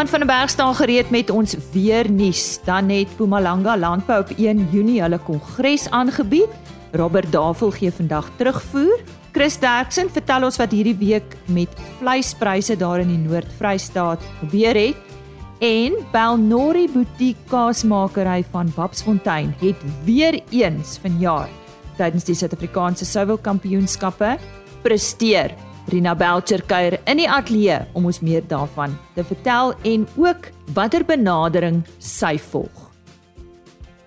Johan van der Berg staan gereed met ons weer nuus. Dan het Mpumalanga Landbou op 1 Junie hulle kongres aangebied. Robert Davel gee vandag terugvoer. Chris Derksen vertel ons wat hierdie week met vleispryse daar in die Noord-Vrystaat gebeur het. En Belnori Boutique kaasmakery van Babsfontein het weer eens vanjaar tydens die Suid-Afrikaanse Souwel Kampioenskappe presteer. Rina Belcher kuier in die ateljee om ons meer daarvan te vertel en ook watter benadering sy volg.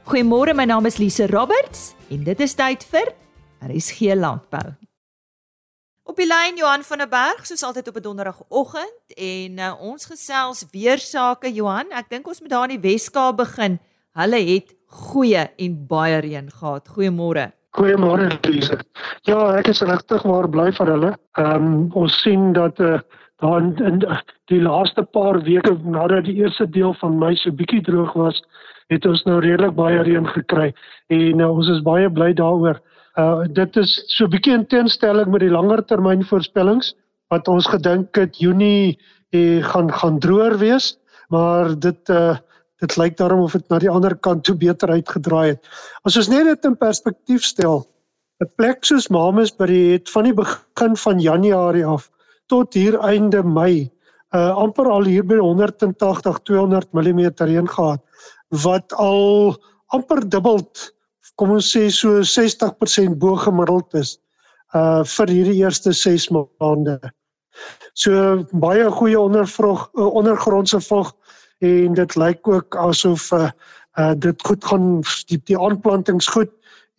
Goeiemôre, my naam is Lise Roberts en dit is tyd vir RSG Landbou. Op die lyn Johan van der Berg soos altyd op 'n donderdagoggend en uh, ons gesels weer sake Johan. Ek dink ons moet daar in die Weskaap begin. Hulle het goeie en baie reën gehad. Goeiemôre. Goeiemôre Lise. Ja, ek is regtig waar bly vir hulle. Ehm um, ons sien dat uh, daar in, in die laaste paar weke nadat die eerste deel van Mei so bietjie droog was, het ons nou redelik baie reën gekry en uh, ons is baie bly daaroor. Uh dit is so bietjie in teenstelling met die langer termyn voorspellings wat ons gedink het Junie eh, gaan gaan droër wees, maar dit uh dit lyk daarom of dit na die ander kant toe beter uitgedraai het. As ons net dit in perspektief stel, 'n plek soos Mamasbury het van die begin van Januarie af tot hier einde Mei uh amper al hier by 180 200 mm reën gehad wat al amper dubbel kom ons sê so 60% bo gemiddeld is uh vir hierdie eerste 6 maande. So baie goeie ondervrog uh, ondergrondse vog en dit lyk ook asof uh, uh dit goed gaan die, die aanplantings goed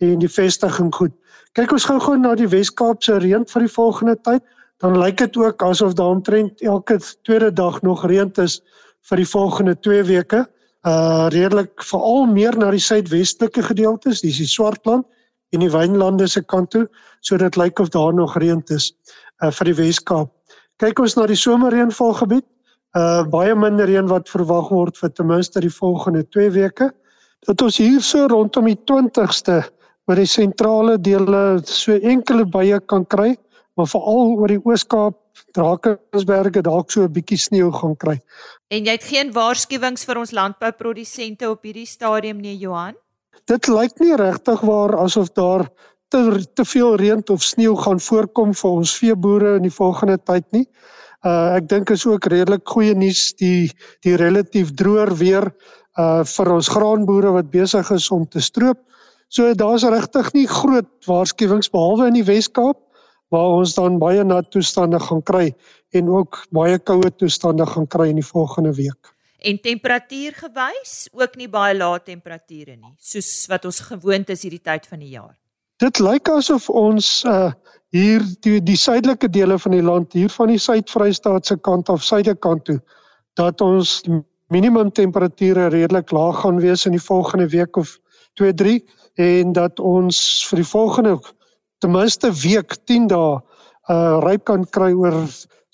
en die vestiging goed. Kyk ons gou gou na die Wes-Kaapse reën vir die volgende tyd, dan lyk dit ook asof daar omtrent elke tweede dag nog reën is vir die volgende 2 weke. Uh redelik veral meer na die suidwestelike gedeeltes, dis die Swartland en die Wynlande se kant toe, so dit lyk of daar nog reën is uh vir die Wes-Kaap. Kyk ons na die somerreënvalgebied, uh baie minder reën wat verwag word vir ten minste die volgende 2 weke. Dat ons hierso rondom die 20ste by die sentrale dele so enkele baie kan kry, maar veral oor die Oos-Kaap, Drakensberge dalk so 'n bietjie sneeu gaan kry. En jy het geen waarskuwings vir ons landbouprodusente op hierdie stadium nie, Johan? Dit lyk nie regtig waar asof daar te te veel reën of sneeu gaan voorkom vir ons veeboere in die volgende tyd nie. Uh ek dink is ook redelik goeie nuus die die relatief droër weer uh vir ons graanboere wat besig is om te stroop. So daar's regtig nie groot waarskuwings behalwe in die Wes-Kaap waar ons dan baie nat toestande gaan kry en ook baie koue toestande gaan kry in die volgende week. En temperatuur gewys ook nie baie lae temperature nie, soos wat ons gewoond is hierdie tyd van die jaar. Dit lyk asof ons uh hier die die suidelike dele van die land hier van die Suid-Vrystaat se kant af suidekant toe dat ons minimum temperature redelik laag gaan wees in die volgende week of 2 3 en dat ons vir die volgende ten minste week 10 dae uh ryp kan kry oor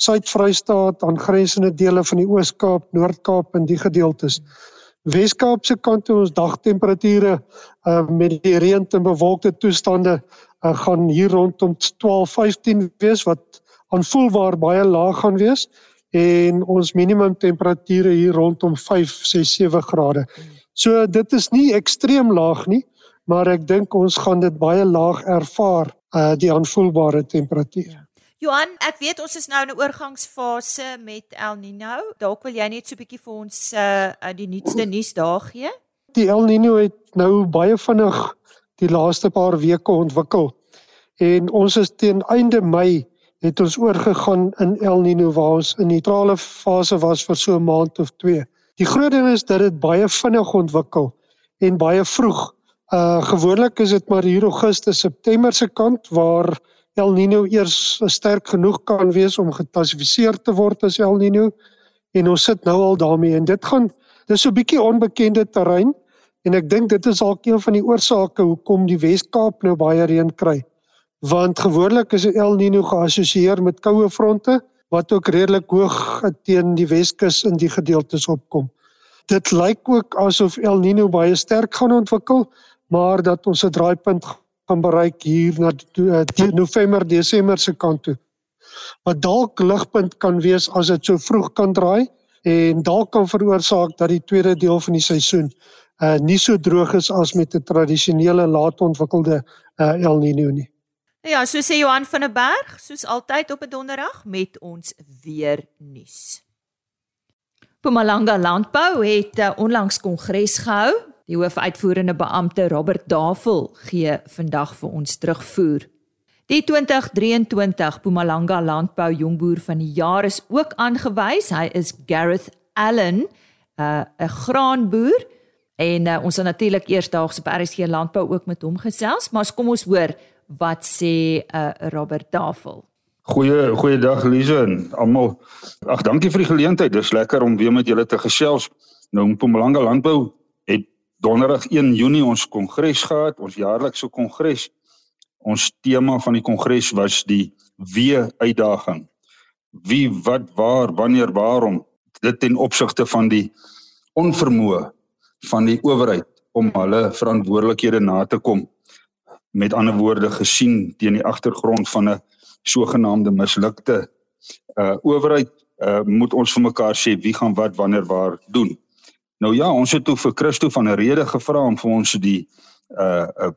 Suid-Vrystaat aangrensende dele van die Oos-Kaap, Noord-Kaap en die gedeeltes. Wes-Kaap se kant toe ons dagtemperature uh met die reën en bewolkte toestande uh, gaan hier rondom 12 15 wees wat aanvoelbaar baie laag gaan wees en ons minimum temperature hier rondom 5 6 7 grade. So dit is nie ekstreem laag nie, maar ek dink ons gaan dit baie laag ervaar uh die aanvoelbare temperatuur. Johan, ek weet ons is nou in 'n oorgangsfase met El Niño. Dalk wil jy net so 'n bietjie vir ons uh die nuutste nuus daar gee? Die El Niño het nou baie vinnig die laaste paar weke ontwikkel. En ons is teen einde Mei het ons oorgegaan in El Niño waar ons in neutrale fase was vir so 'n maand of 2. Die groot ding is dat dit baie vinnig ontwikkel en baie vroeg. Uh gewoonlik is dit maar hier Augustus, September se kant waar El Niño eers sterk genoeg kan wees om geklassifiseer te word as El Niño en ons sit nou al daarmee en dit gaan dis so 'n bietjie onbekende terrein En ek dink dit is dalk een van die oorsake hoekom die Wes-Kaap nou baie reën kry. Want gewoonlik is El Niño geassosieer met koue fronte wat ook redelik hoog teen die Weskus in die gedeeltes opkom. Dit lyk ook asof El Niño baie sterk gaan ontwikkel, maar dat ons 'n draaipunt gaan bereik hier na die, die November Desember se kant toe. Wat dalk ligpunt kan wees as dit so vroeg kan draai en dalk kan veroorsaak dat die tweede deel van die seisoen uh nie so droog is as met 'n tradisionele laat ontwikkelde uh El Niño nie. Ja, so sê Johan van der Berg, soos altyd op 'n donderdag met ons weer nuus. Pumalanga Landbou het 'n onlangs kongres gehou. Die hoofuitvoerende beampte Robert Davel gee vandag vir ons terugvoer. Die 2023 Pumalanga Landbou Jongboer van die jaar is ook aangewys. Hy is Gareth Allen, uh, 'n uh, graanboer en uh, ons het natuurlik eersdaags op RSG Landbou ook met hom gesels, maar kom ons hoor wat sê uh, Robert Tafel. Goeie goeiedag Lize en almal. Ag dankie vir die geleentheid. Dis lekker om weer met julle te gesels. Nou Mpumalanga Landbou donderdag 1 Junie ons kongres gehad, ons jaarlikse kongres. Ons tema van die kongres was die wie uitdaging. Wie wat waar wanneer waarom dit ten opsigte van die onvermoë van die owerheid om hulle verantwoordelikhede na te kom. Met ander woorde gesien teen die agtergrond van 'n sogenaamde mislukte uh owerheid uh moet ons vir mekaar sê wie gaan wat wanneer waar doen. Nou ja, ons het toe vir Christo van 'n rede gevra om vir ons die uh uh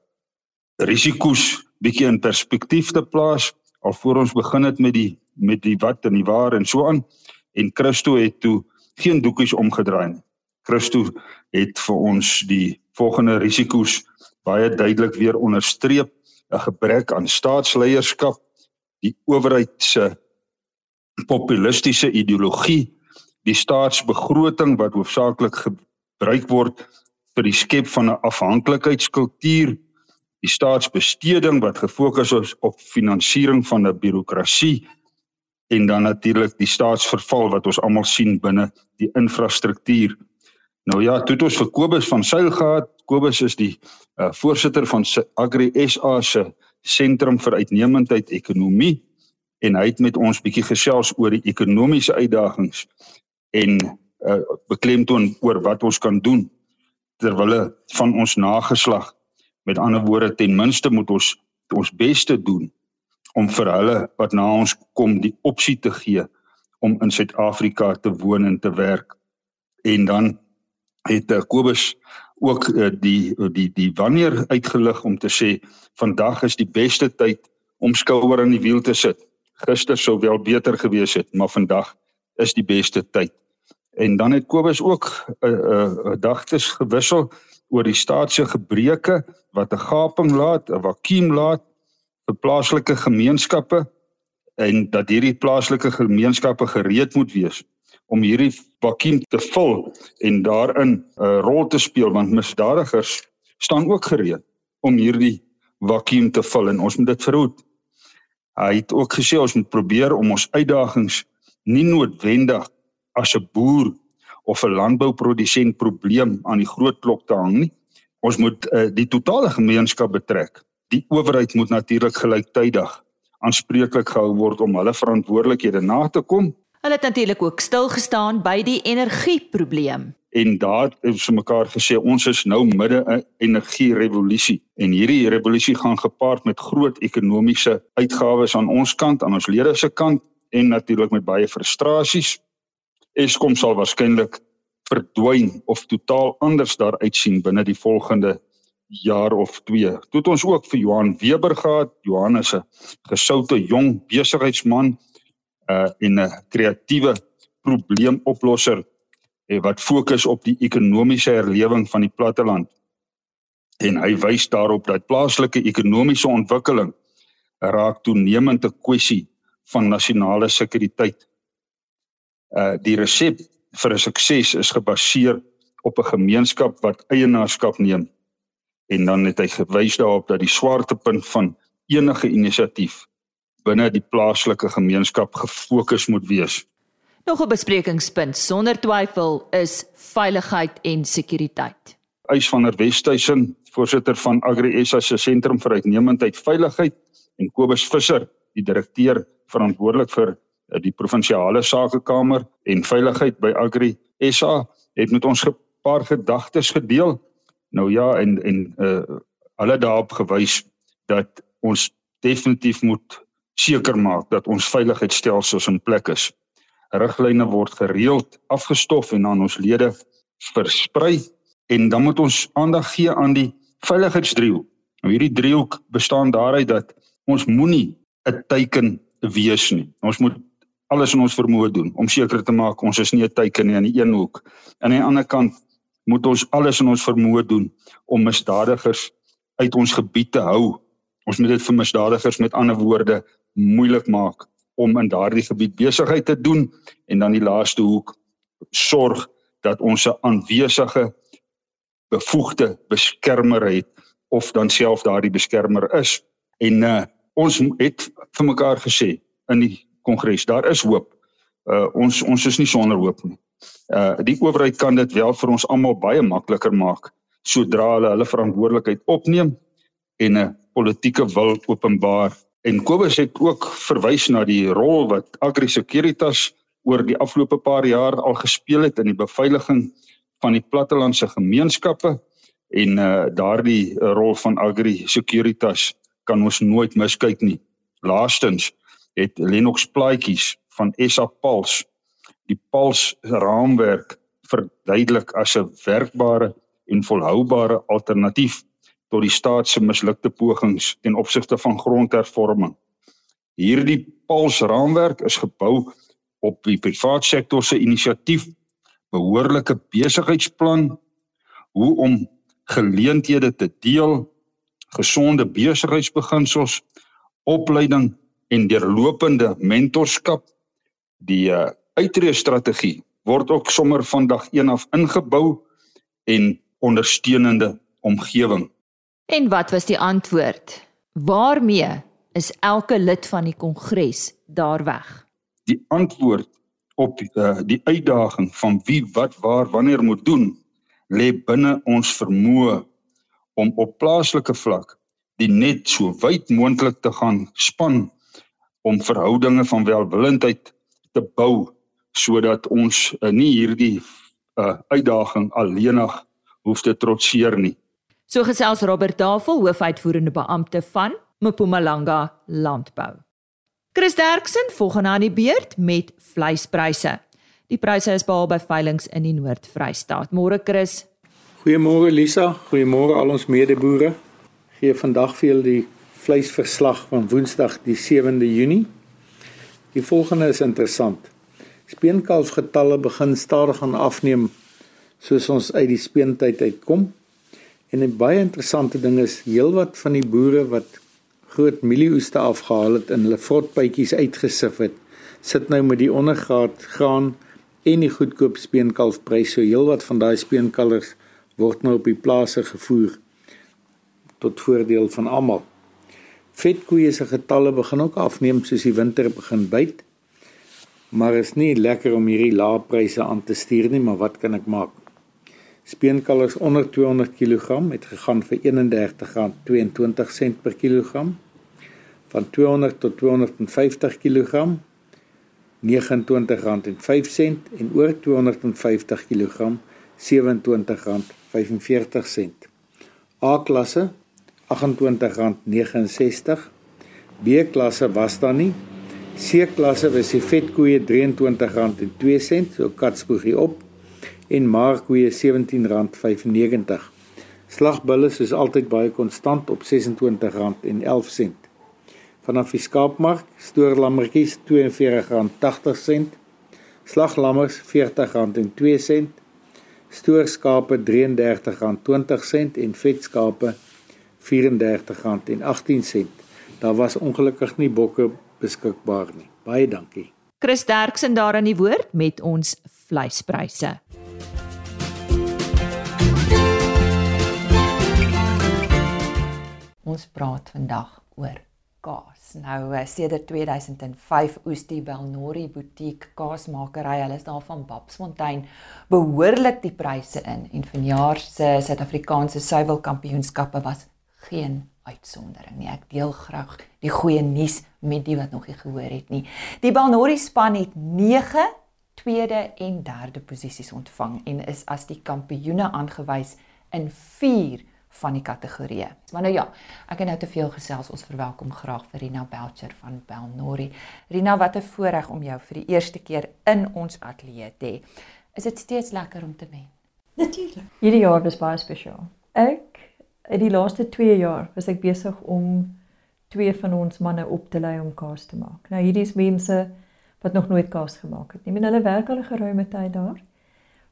risiko's bietjie in perspektief te plaas alvorens ons begin het met die met die wat en die waar en so aan en Christo het toe geen doekies omgedraai nie. Christo het vir ons die volgende risiko's baie duidelik weer onderstreep: 'n gebrek aan staatsleierskap, die owerheid se populistiese ideologie, die staatsbegroting wat hoofsaaklik gebruik word vir die skep van 'n afhanklikheidskultuur, die staatsbesteding wat gefokus is op finansiering van 'n birokrasie en dan natuurlik die staatsverval wat ons almal sien binne die infrastruktuur Nou ja, toe het ons vir Kobus van Sail gehad. Kobus is die uh, voorsitter van Agri SA se sentrum vir uitnemendheid ekonomie en hy het met ons bietjie gesels oor die ekonomiese uitdagings en uh, beklemtoon oor wat ons kan doen terwyl van ons nageslag met ander woorde ten minste moet ons ons beste doen om vir hulle wat na ons kom die opsie te gee om in Suid-Afrika te woon en te werk en dan het uh, Kobus ook uh, die die die wanneer uitgelig om te sê vandag is die beste tyd om skouer aan die wiel te sit. Gister sou wel beter gewees het, maar vandag is die beste tyd. En dan het Kobus ook 'n uh, 'n uh, gedagtes gewissel oor die staatse gebreke wat 'n gaping laat, 'n vakuum laat vir plaaslike gemeenskappe en dat hierdie plaaslike gemeenskappe gereed moet wees om hierdie vakuum te vul en daarin 'n uh, rol te speel want misdadigers staan ook gereed om hierdie vakuum te vul en ons moet dit verhoed. Hy het ook gesê ons moet probeer om ons uitdagings nie noodwendig as 'n boer of 'n landbouprodusent probleem aan die groot klok te hang nie. Ons moet uh, die totale gemeenskap betrek. Die owerheid moet natuurlik gelyktydig aanspreeklik gehou word om hulle verantwoordelikhede na te kom Hulle het natuurlik ook stil gestaan by die energieprobleem. En daar het ons mekaar gesê ons is nou midde 'n energierevolusie en hierdie revolusie gaan gepaard met groot ekonomiese uitgawes aan ons kant, aan ons lede se kant en natuurlik met baie frustrasies. Eskom sal waarskynlik verdwyn of totaal anders daar uitsien binne die volgende jaar of 2. Toe het ons ook vir Johan Weber gehad. Johan is 'n gesoute jong besigheidsman uh en 'n kreatiewe probleemoplosser eh, wat fokus op die ekonomiese herlewing van die platteland. En hy wys daarop dat plaaslike ekonomiese ontwikkeling raak toenemend 'n kwessie van nasionale sekuriteit. Uh die resep vir 'n sukses is gebaseer op 'n gemeenskap wat eienaarskap neem. En dan het hy gewys daarop dat die swaartepunt van enige inisiatief binne die plaaslike gemeenskap gefokus moet wees. Nog 'n besprekingspunt sonder twyfel is veiligheid en sekuriteit. Eis van der Westhuizen, voorsitter van Agri SA se sentrum vir uitnemendheid veiligheid en Kobus Visser, die direkteur verantwoordelik vir die provinsiale sakekamer en veiligheid by Agri SA het met ons 'n paar gedagtes gedeel. Nou ja en en uh hulle daarop gewys dat ons definitief moet seker maak dat ons veiligheidsstelsels in plek is. riglyne word gereeld afgestof en aan ons lede versprei en dan moet ons aandag gee aan die veiligheidsdriehoek. Nou hierdie driehoek bestaan daaruit dat ons moenie 'n teiken wees nie. Ons moet alles in ons vermoë doen om seker te maak ons is nie 'n teiken nie aan die een hoek. Aan die ander kant moet ons alles in ons vermoë doen om misdadigers uit ons gebied te hou. Ons moet dit vir misdadigers met ander woorde moeilik maak om in daardie gebied besigheid te doen en dan die laaste hoek sorg dat ons 'n aanwesige bevoegde beskermer het of dan self daardie beskermer is en uh, ons het vir mekaar gesê in die kongres daar is hoop. Uh, ons ons is nie sonder hoop nie. Uh die owerheid kan dit wel vir ons almal baie makliker maak sodra hulle hulle verantwoordelikheid opneem en 'n politieke wil openbaar En Kobus het ook verwys na die rol wat Agri Securitas oor die afgelope paar jaar al gespeel het in die beveiliging van die plattelandse gemeenskappe en uh daardie rol van Agri Securitas kan ons nooit miskyk nie. Laastens het Lennox Plaatjies van SA Pulse die Pulse raamwerk verduidelik as 'n werkbare en volhoubare alternatief tot die staat se mislukte pogings ten opsigte van grondhervorming. Hierdie Pals raamwerk is gebou op die private sektor se inisiatief, behoorlike besigheidsplan, hoe om geleenthede te deel, gesonde besigheidsbeginsels, opleiding en deurlopende mentorskap. Die uh, uitreë-strategie word ook sommer vandag een af ingebou en ondersteunende omgewing. En wat was die antwoord? Waarmee is elke lid van die kongres daar weg? Die antwoord op uh, die uitdaging van wie wat waar wanneer moet doen lê binne ons vermoë om op plaaslike vlak die net so wyd moontlik te gaan span om verhoudinge van welwillendheid te bou sodat ons uh, nie hierdie uh, uitdaging alleenig hoef te trotseer nie. So gesels Robert Tafel, hoofuitvoerende beampte van Mpumalanga Landbou. Chris Derksen volgende aan die beurt met vleispryse. Die pryse is behaal by veilinge in die Noord-Vrystaat. Môre Chris. Goeiemôre Lisa, goeiemôre al ons medeboere. Gee vandag vir julle die vleisverslag van Woensdag die 7de Junie. Die volgende is interessant. Speenkalfgetalle begin stadig aan afneem soos ons uit die speentyd uitkom. En 'n baie interessante ding is heelwat van die boere wat groot mielieoeste afgehaal het en hulle vrotbytjies uitgesif het, sit nou met die ondergraad graan en die goedkoop speenkalfprys. So heelwat van daai speenkalvers word nou op die plase gevoer tot voordeel van almal. Vetkoeie se getalle begin ook afneem soos die winter begin byt. Maar is nie lekker om hierdie lae pryse aan te stuur nie, maar wat kan ek maak? Speenkalvers onder 200 kg het gegaan vir R31.22 per kilogram. Van 200 tot 250 kg R29.05 en oor 250 kg R27.45. A-klasse R28.69. B-klasse was daar nie. C-klasse was die vetkoeie R23.02, so katspoegie op en markkoeie R17.95. Slagbulle is altyd baie konstant op R26.11. Vanaf die skaapmark stoorlammetjies R42.80, slaglammers R40.02, stoorskape R33.20 en vetskape R34.18. Daar was ongelukkig nie bokke beskikbaar nie. Baie dankie. Chris Derksen daar aan die woord met ons vleispryse. Ons praat vandag oor kaas. Nou eh, sedert 2005 oes die Belnori butiek kaasmakery, hulle is daar van Babsfontein, behoorlik die pryse in en vanjaar se Suid-Afrikaanse suiwelkampioenskappe was geen uitsondering nie. Ek deel graag die goeie nuus met die wat nog nie gehoor het nie. Die Belnori span het 9 tweede en derde posisies ontvang en is as die kampioene aangewys in 4 van die kategorieë. Maar nou ja, ek het nou te veel gesels. Ons verwelkom graag vir Rina Belcher van Belnori. Rina, wat 'n voorreg om jou vir die eerste keer in ons ateljee te hê. Is dit steeds lekker om te wen? Natuurlik. Hierdie jaar was baie spesiaal. Ek in die laaste 2 jaar was ek besig om twee van ons manne op te lei om kaas te maak. Nou hierdie is mense wat nog nooit kaas gemaak het nie. Men hulle werk al 'n geruime tyd daar.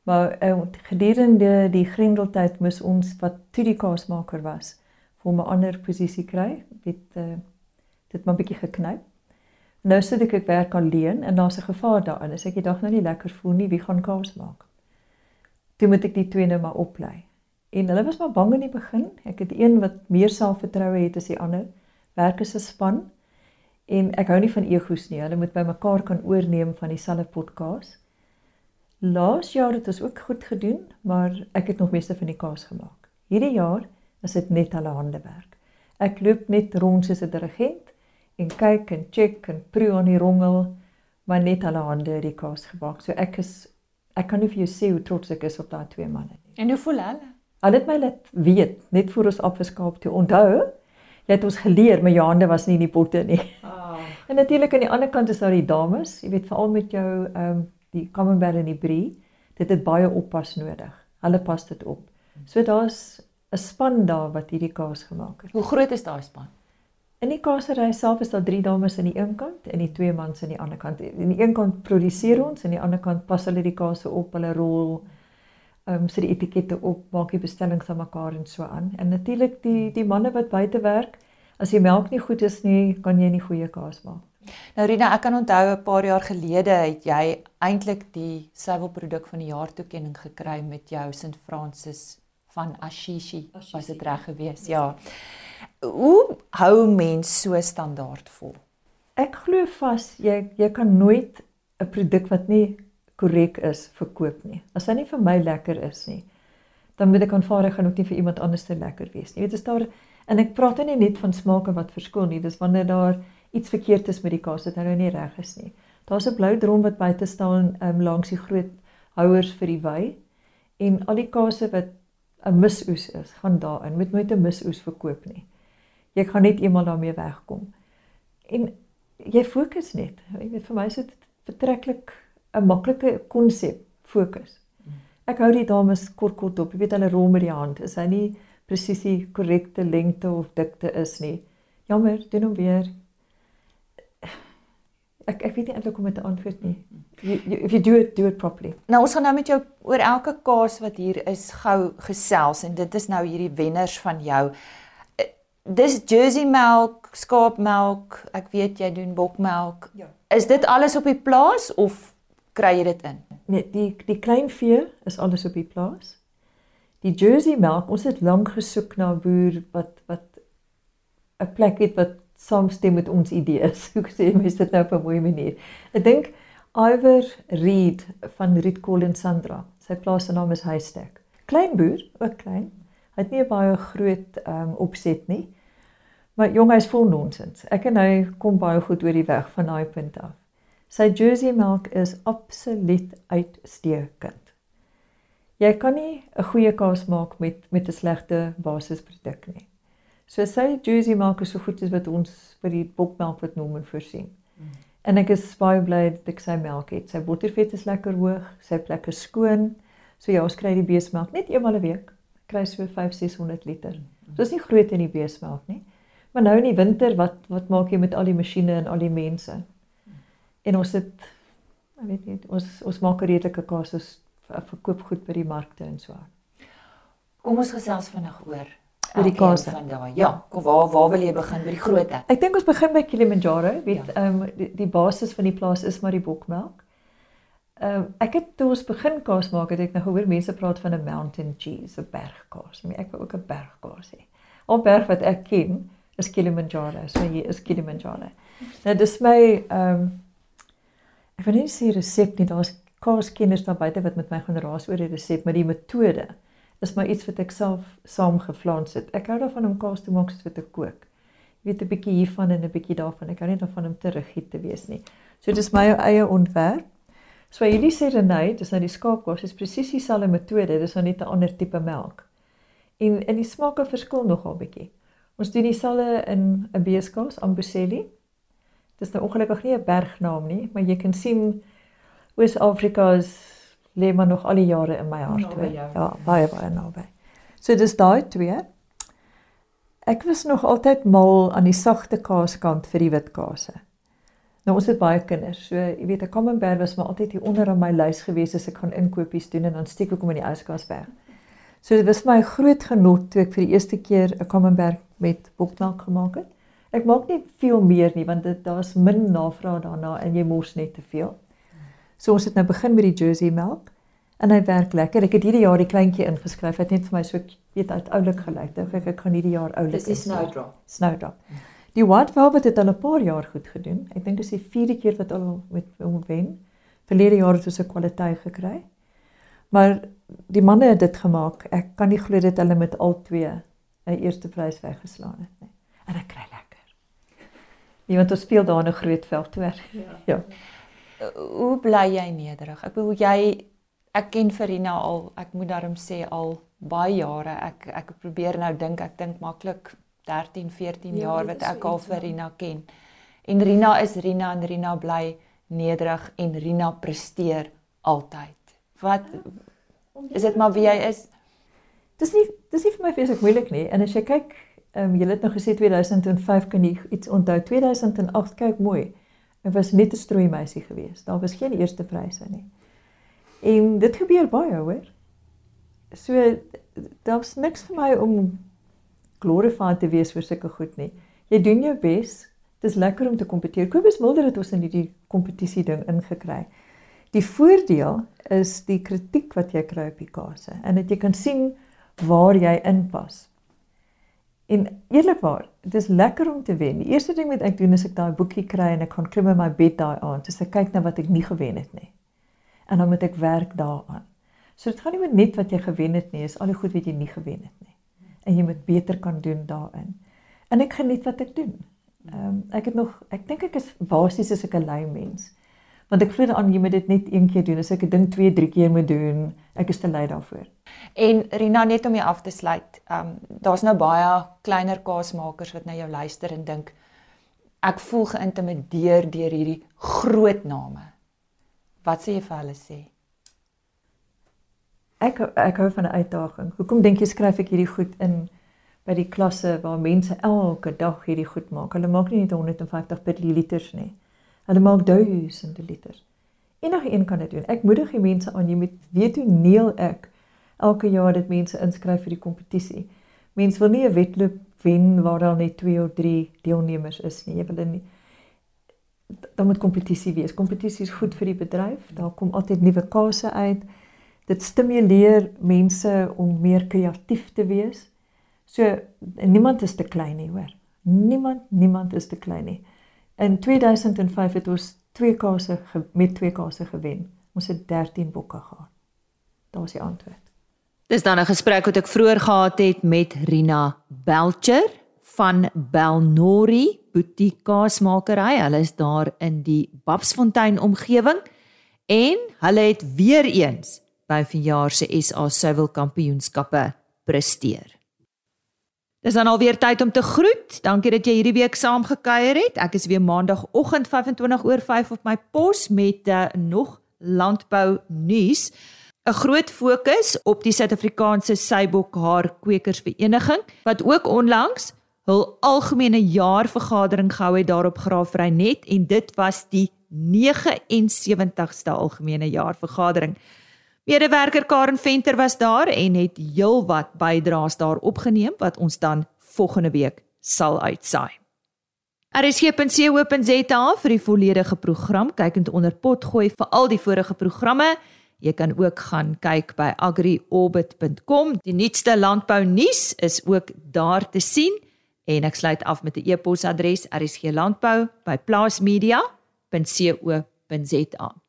Maar uh, gedurende die grendeltyd moes ons wat toe die kaasmaker was, vir 'n ander posisie kry. Dit uh, dit maar bietjie geknyp. Nou sit ek ek werk alleen en daar's 'n gevaar daarin. As ek die dag nou nie lekker voel nie, wie gaan kaas maak? Toe moet ek die twee nou maar oplei. En hulle was maar bang in die begin. Ek het een wat meer selfvertroue het as die ander. Werk as 'n span. En ek hou nie van egos nie. Hulle moet by mekaar kan oorneem van dieselfde podcast. Laas jaar het ons ook goed gedoen, maar ek het nog meeste van die kaas gemaak. Hierdie jaar is dit net hulle hande werk. Ek loop net rond soos 'n dirigent en kyk en check en proe aan die rongel, maar net hulle hande die kaas gemaak. So ek is ek kan nie vir jou sê hoe trots ek is op daai twee manne nie. En hoe voel hulle? Hulle het my laat weet net voor ons afgeskaap toe. Onthou, jy het ons geleer my hande was nie in die potte nie. Oh. En natuurlik aan die ander kant is daar die dames, jy weet veral met jou ehm um, die Camembert en die Brie, dit het baie oppas nodig. Hulle pas dit op. So daar's 'n span daar wat hierdie kaas gemaak het. Hoe groot is daai span? In die kaasery self is daar 3 dames aan die een kant en die 2 mans aan die ander kant. Aan die een kant produseer ons en aan die ander kant pas hulle die kaas op, hulle rol ehm um, sit die etikette op, maak die bestellings aan mekaar en so aan. En natuurlik die die manne wat buite werk, as die melk nie goed is nie, kan jy nie goeie kaas maak. Nou Rina, ek kan onthou 'n paar jaar gelede het jy eintlik die suiwelproduk van die jaar toekenning gekry met jou St Francis van. Ashishi. Was dit reg geweest? Ja. Hoe hou mens so standaard vol? Ek glo vas jy jy kan nooit 'n produk wat nie korrek is verkoop nie. As hy nie vir my lekker is nie, dan moet ek aanvaar hy gaan ook nie vir iemand anders te lekker wees nie. Jy weet as daar En ek praat nie net van smake wat verskil nie, dis wanneer daar iets verkeerd is met die kaas wat nou nie reg is nie. Daar's 'n blou drom wat buite staan um, langs die groot houers vir die wy en al die kase wat 'n misoes is, gaan daarin. Moet nooit 'n misoes verkoop nie. Jy gaan net eenmal daarmee wegkom. En jy fokus net. Jy weet vir my is dit vertreklik 'n maklike konsep, fokus. Ek hou die dames kort kort op. Jy weet hulle rol met die hand. Is hy nie presies die korrekte lengte of dikte is nie. Jammer, doen hom weer. Ek ek weet nie eintlik hoe om te antwoord nie. You, you, if you do it, do it properly. Nou ons gaan nou met jou oor elke kaas wat hier is gou gesels en dit is nou hierdie wenners van jou. Eh, dis Jersey melk, skaapmelk, ek weet jy doen bokmelk. Ja. Is dit alles op die plaas of kry jy dit in? Nee, die die klein vee is alles op die plaas die Jersey melk, ons het lank gesoek na boer wat wat 'n plek het wat saamstem met ons idees. Hoe sê mense dit nou op 'n mooi manier? Ek dink Iver Reed van Reed Collins Sandra. Sy plaas se naam is Haystack. Klein boer, ook klein. Hy het nie baie groot ehm um, opset nie. Maar jong, hy's vol nonsens. Ek en hy kom baie goed oor die weg van daai punt af. Sy Jersey melk is absoluut uitstekend. Jy kan nie 'n goeie kaas maak met met 'n slegte basisproduk nie. So sy juicy maak is so goed as wat ons vir die bokmelk wat noem en voorsien. Mm. En ek is baie bly dat ek sy melk het. Sy bottervet is lekker hoog, sy plek is skoon. So ja, ons kry die beesmelk net eenmal 'n week. Kry so 5-600 liter. Mm. So is nie groot in die beesmelk nie. Maar nou in die winter, wat wat maak jy met al die masjiene en al die mense? En ons het ek weet nie, ons ons maak 'n redelike kaas as verkoop goed by die markte en so aan. Kom ons gesels vinnig oor oor die kaas van daai. Ja, kom waar waar wil jy begin by die grootte? Ek dink ons begin by Kilimanjaro. Weet ja. ehm ja. um, die, die basis van die plaas is maar die bokmelk. Ehm um, ek het toe ons begin kaas maak, het ek nou gehoor mense praat van 'n mountain cheese, 'n bergkaas. Maar ek wil ook 'n bergkaas hê. Al berg wat ek ken is Kilimanjaro. So hier is Kilimanjaro. Nou dis my ehm um, ek wil nie sê resep nie, daar's kaaskenners daar buite wat met my gaan raas oor die resep, maar die metode is maar iets wat ek self saamgevlaans het. Ek hou daarvan om kaas te maak soos wat ek kook. Jy weet 'n bietjie hiervan en 'n bietjie daarvan. Ek hou nie daarvan om te rigied te wees nie. So dis my eie ontwerp. So hierdie sê Renay, dis nou die skaapkaas, is presies dieselfde metode, dis nou net 'n ander tipe melk. En en die smake verskil nogal bietjie. Ons doen dieselfde in 'n beeskaas, Amboseli. Dis nou ongelukkig nie 'n bergnaam nie, maar jy kan sien Oos-Afrika is lê maar nog al die jare in my hart. Naby jou. Ja, baie baie naby. So dis daai twee. Ek was nog altyd mal aan die sagte kaaskant vir die wit kaase. Nou ons het baie kinders. So jy weet 'n Camembert was maar altyd hier onder aan my lys gewees as ek gaan inkopies doen en dan steek ek hom in die yskas weg. So dit was my 'n groot genot toe ek vir die eerste keer 'n Camembert met bokmelk gemaak het. Ek maak nie veel meer nie want dit daar's min navraag daarna en jy mors net te veel. So ons het nou begin met die Jersey melk en hy werk lekker. Ek het hierdie jaar die kleintjie ingeskryf. Hy het net vir my so weet uit oulik gelyk. Dink ek ek gaan hierdie jaar oulik. Dis die. Snowdrop. Snowdrop. Die White Velvet het al 'n paar jaar goed gedoen. Ek dink dis die vierde keer wat al met hom wen. Verlede jaar het ons 'n kwaliteit gekry. Maar die manne het dit gemaak. Ek kan nie glo dat hulle met al twee 'n eerste prys weggeslaan het nie. En ek kry lekker. Nee, want ons speel daar in 'n groot veld toe. Ja. ja. Hoe bly jy nederig? Ek bedoel jy ek ken Verina al, ek moet daarom sê al baie jare. Ek ek probeer nou dink, ek dink maklik 13, 14 Ja, jaar wat ek al ja. vir Rina ken. En Rina is Rina en Rina bly nederig en Rina presteer altyd. Wat is dit maar wie jy is? Dis nie dis nie vir my vreeslik moeilik nie. En as jy kyk, ehm um, jy het nog gesê 2005 kan jy iets onthou. 2008 kyk mooi. Ek was net 'n strooi meisie geweest. Daar was geen eerste pryse nie. En dit gebeur baie, hoor. So daar's niks vir my om glorified te wees vir sulke goed nie. Jy doen jou bes. Dis lekker om te kompeteer. Kobus Mulder het ons in hierdie kompetisie ding ingekry. Die voordeel is die kritiek wat jy kry op die kase en dat jy kan sien waar jy inpas. En eerlikwaar, dit is lekker om te wen. Die eerste ding wat ek doen is ek daai boekie kry en ek gaan klim in my bed daai aand. Dis ek kyk na wat ek nie gewen het nie. En dan moet ek werk daaraan. So dit gaan nie met net wat jy gewen het nie, is al die goed wat jy nie gewen het nie. En jy moet beter kan doen daarin. En ek geniet wat ek doen. Ehm um, ek het nog ek dink ek is basies is ek 'n lui mens. Want ek glo daaraan jy moet dit net een keer doen. As ek 'n ding 2, 3 keer moet doen, ek is te lui daarvoor. En Rina net om jou af te sluit. Ehm um, daar's nou baie kleiner kaasmakers wat na jou luister en dink ek voel geïntimideer deur hierdie groot name. Wat sê jy vir hulle sê? Ek ek hou van 'n uitdaging. Hoekom dink jy skryf ek hierdie goed in by die klasse waar mense elke dag hierdie goed maak? Hulle maak nie net 150 per liters nie. Hulle maak duisende liters. Enige een kan dit doen. Ek moedig die mense aan. Jy moet weet hoe neel ek elke jaar dit mense inskryf vir die kompetisie. Mense wil nie 'n wedloop wen waar daar net 2 of 3 deelnemers is nie. Jy wil nie dan moet kompetisie wees. Kompetisie is goed vir die bedryf. Daar kom altyd nuwe kase uit. Dit stimuleer mense om meer kreatief te wees. So niemand is te klein nie, hoor. Niemand, niemand is te klein nie. In 2005 het ons twee kase met twee kase gewen. Ons het 13 bokke gehad. Daar's die antwoord. Dis dan 'n gesprek wat ek vroeër gehad het met Rina Belcher van Belnori Boutique Kaasmakery. Hulle is daar in die Babsfontein omgewing en hulle het weer eens by vanjaar se SA Suiwel Kampioenskappe presteer. Dis dan alweer tyd om te groet. Dankie dat jy hierdie week saam gekuier het. Ek is weer maandagooggend 25 oor 5 op my pos met uh, nog landbou nuus. 'n Groot fokus op die Suid-Afrikaanse Seibokhaar Kwekersvereniging wat ook onlangs hul algemene jaarvergadering gehou het daar op Graafreinet en dit was die 79ste algemene jaarvergadering. Medewerker Karen Venter was daar en het heelwat bydraes daar opgeneem wat ons dan volgende week sal uitsaai. RSG.co.za vir die volledige program, kykend onder potgooi vir al die vorige programme. Jy kan ook gaan kyk by agriorbit.com. Die nuutste landbou nuus is ook daar te sien en ek sluit af met 'n e-posadres rsglandbou@plaasmedia.co.za.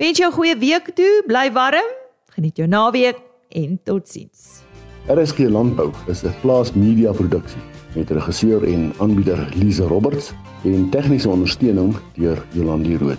Wens jou 'n goeie week toe, bly warm, geniet jou naweek en totsiens. RSG Landbou is 'n plaas media produksie met regisseur en aanbieder Lize Roberts en tegniese ondersteuning deur Jolandi Root.